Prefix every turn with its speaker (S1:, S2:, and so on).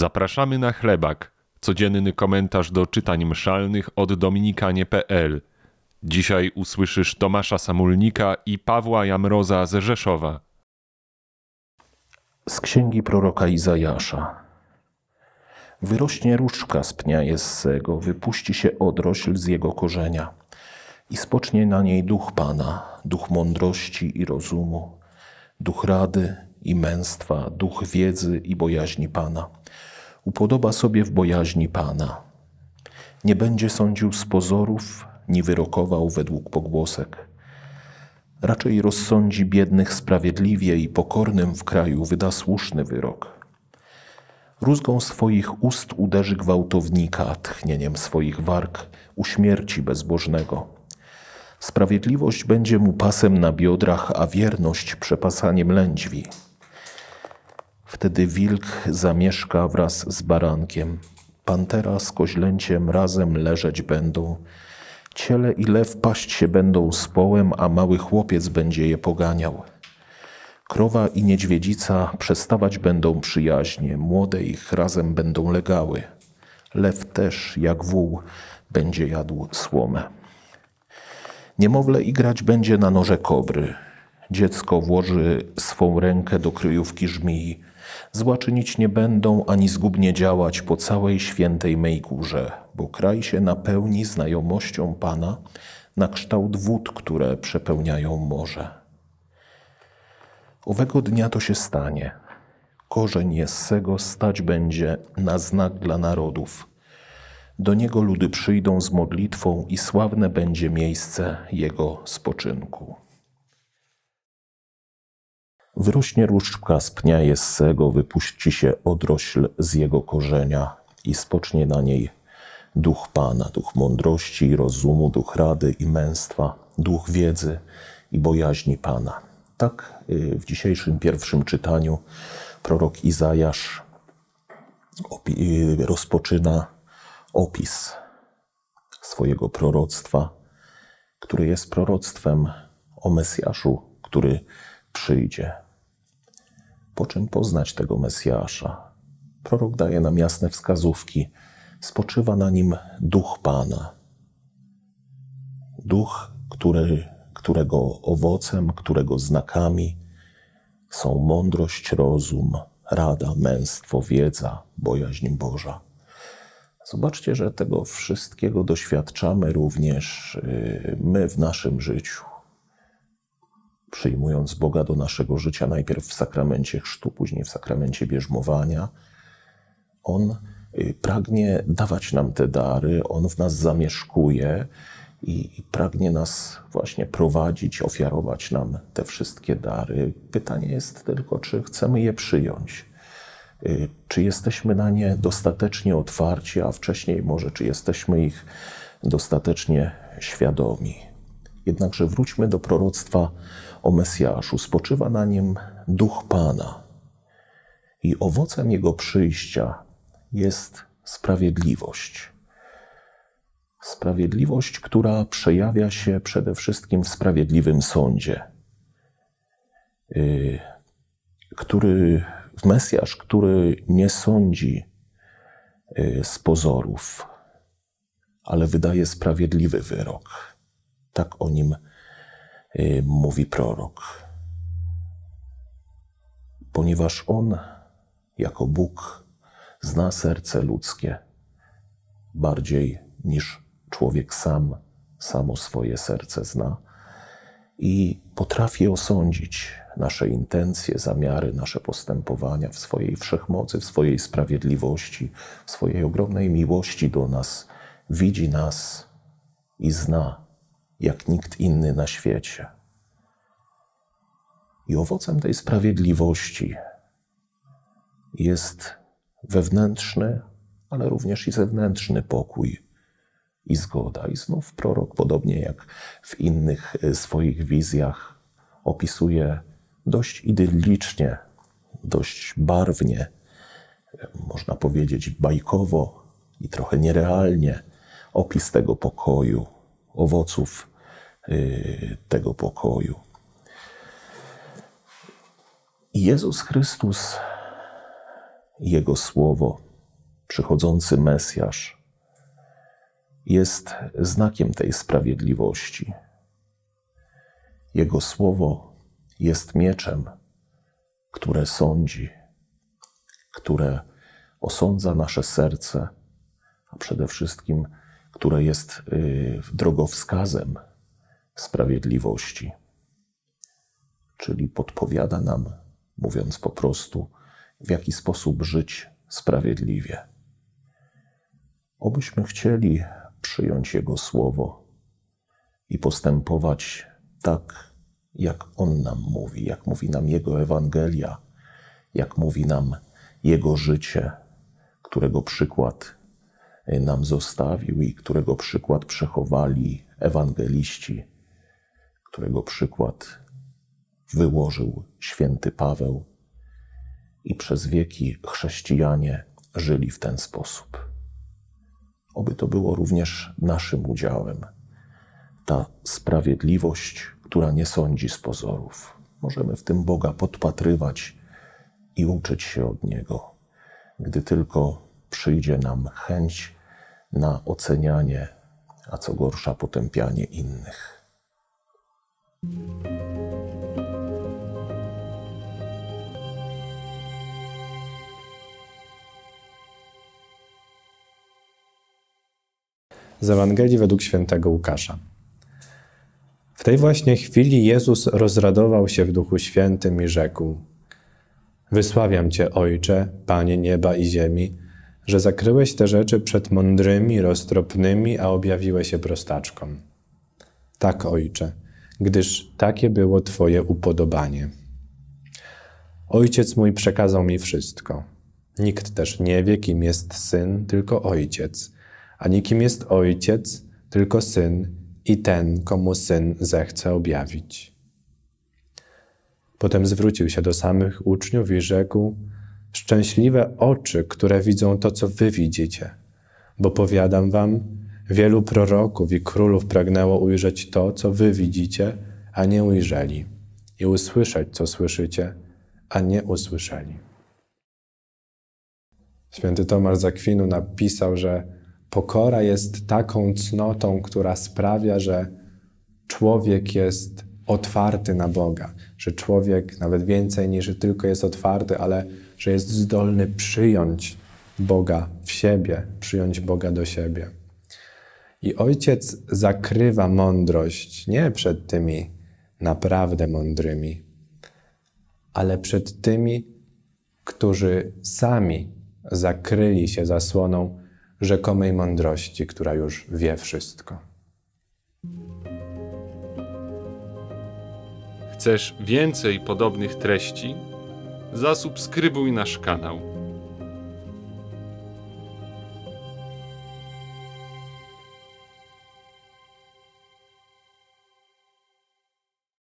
S1: Zapraszamy na chlebak, codzienny komentarz do czytań mszalnych od dominikanie.pl. Dzisiaj usłyszysz Tomasza Samulnika i Pawła Jamroza z Rzeszowa.
S2: Z księgi proroka Izajasza. Wyrośnie różdżka z pnia Jessego, wypuści się odrośl z jego korzenia i spocznie na niej duch Pana, duch mądrości i rozumu, duch rady i męstwa, duch wiedzy i bojaźni Pana. Upodoba sobie w bojaźni Pana. Nie będzie sądził z pozorów, ni wyrokował według pogłosek. Raczej rozsądzi biednych sprawiedliwie i pokornym w kraju wyda słuszny wyrok. Rózgą swoich ust uderzy gwałtownika, tchnieniem swoich warg uśmierci bezbożnego. Sprawiedliwość będzie mu pasem na biodrach, a wierność przepasaniem lędźwi. Wtedy wilk zamieszka wraz z barankiem, pantera z koźlęciem razem leżeć będą, ciele i lew paść się będą z połem, a mały chłopiec będzie je poganiał. Krowa i niedźwiedzica przestawać będą przyjaźnie, młode ich razem będą legały. Lew też, jak wół, będzie jadł słomę. Niemowlę igrać będzie na noże kobry. Dziecko włoży swą rękę do kryjówki żmii. Zła czynić nie będą, ani zgubnie działać po całej świętej mej górze, bo kraj się napełni znajomością Pana, na kształt wód, które przepełniają morze. Owego dnia to się stanie. Korzeń Jessego stać będzie na znak dla narodów. Do niego ludy przyjdą z modlitwą i sławne będzie miejsce jego spoczynku. Wyrośnie różdżka z pnia Jessego, wypuści się odrośl z jego korzenia i spocznie na niej duch Pana, duch mądrości i rozumu, duch rady i męstwa, duch wiedzy i bojaźni Pana. Tak y, w dzisiejszym pierwszym czytaniu prorok Izajasz y, rozpoczyna opis swojego proroctwa, które jest proroctwem o Mesjaszu, który przyjdzie. Po czym poznać tego Mesjasza? Prorok daje nam jasne wskazówki. Spoczywa na nim duch Pana. Duch, który, którego owocem, którego znakami są mądrość, rozum, rada, męstwo, wiedza, bojaźń Boża. Zobaczcie, że tego wszystkiego doświadczamy również y, my w naszym życiu przyjmując Boga do naszego życia, najpierw w sakramencie chrztu, później w sakramencie bierzmowania, On y, pragnie dawać nam te dary, On w nas zamieszkuje i pragnie nas właśnie prowadzić, ofiarować nam te wszystkie dary. Pytanie jest tylko, czy chcemy je przyjąć. Y, czy jesteśmy na nie dostatecznie otwarci, a wcześniej może, czy jesteśmy ich dostatecznie świadomi. Jednakże wróćmy do proroctwa o Mesjaszu. Spoczywa na nim duch Pana. I owocem jego przyjścia jest sprawiedliwość. Sprawiedliwość, która przejawia się przede wszystkim w sprawiedliwym sądzie, y, który, Mesjasz, który nie sądzi y, z pozorów, ale wydaje sprawiedliwy wyrok. Tak o nim Y, mówi prorok. Ponieważ On, jako Bóg, zna serce ludzkie bardziej niż człowiek sam, samo swoje serce zna i potrafi osądzić nasze intencje, zamiary, nasze postępowania w swojej wszechmocy, w swojej sprawiedliwości, w swojej ogromnej miłości do nas, widzi nas i zna jak nikt inny na świecie. I owocem tej sprawiedliwości jest wewnętrzny, ale również i zewnętrzny pokój i zgoda. I znów prorok, podobnie jak w innych e, swoich wizjach, opisuje dość idyllicznie, dość barwnie, można powiedzieć bajkowo i trochę nierealnie opis tego pokoju, owoców Y, tego pokoju. Jezus Chrystus, Jego Słowo przychodzący Mesjasz, jest znakiem tej sprawiedliwości. Jego słowo jest mieczem, które sądzi, które osądza nasze serce, a przede wszystkim, które jest y, drogowskazem sprawiedliwości. Czyli podpowiada nam, mówiąc po prostu, w jaki sposób żyć sprawiedliwie. Obyśmy chcieli przyjąć Jego słowo i postępować tak, jak On nam mówi, jak mówi nam Jego Ewangelia, jak mówi nam Jego życie, którego przykład nam zostawił i którego przykład przechowali ewangeliści, którego przykład wyłożył święty Paweł i przez wieki chrześcijanie żyli w ten sposób. Oby to było również naszym udziałem. Ta sprawiedliwość, która nie sądzi z pozorów. Możemy w tym Boga podpatrywać i uczyć się od Niego, gdy tylko przyjdzie nam chęć na ocenianie, a co gorsza, potępianie innych.
S3: Z Ewangelii według świętego Łukasza. W tej właśnie chwili Jezus rozradował się w Duchu Świętym i rzekł: Wysławiam Cię, Ojcze, Panie nieba i ziemi, że zakryłeś te rzeczy przed mądrymi, roztropnymi, a objawiłeś je prostaczkom. Tak, Ojcze, gdyż takie było Twoje upodobanie. Ojciec mój przekazał mi wszystko. Nikt też nie wie, kim jest syn, tylko ojciec, a nikim jest ojciec, tylko syn i ten, komu syn zechce objawić. Potem zwrócił się do samych uczniów i rzekł: Szczęśliwe oczy, które widzą to, co wy widzicie, bo powiadam wam, wielu proroków i królów pragnęło ujrzeć to, co wy widzicie, a nie ujrzeli, i usłyszeć, co słyszycie, a nie usłyszeli. Święty Tomasz z Akwinu napisał, że pokora jest taką cnotą, która sprawia, że człowiek jest otwarty na Boga, że człowiek nawet więcej niż tylko jest otwarty, ale że jest zdolny przyjąć Boga w siebie, przyjąć Boga do siebie. I ojciec zakrywa mądrość nie przed tymi naprawdę mądrymi, ale przed tymi, którzy sami zakryli się zasłoną rzekomej mądrości, która już wie wszystko.
S1: Chcesz więcej podobnych treści? Zasubskrybuj nasz kanał.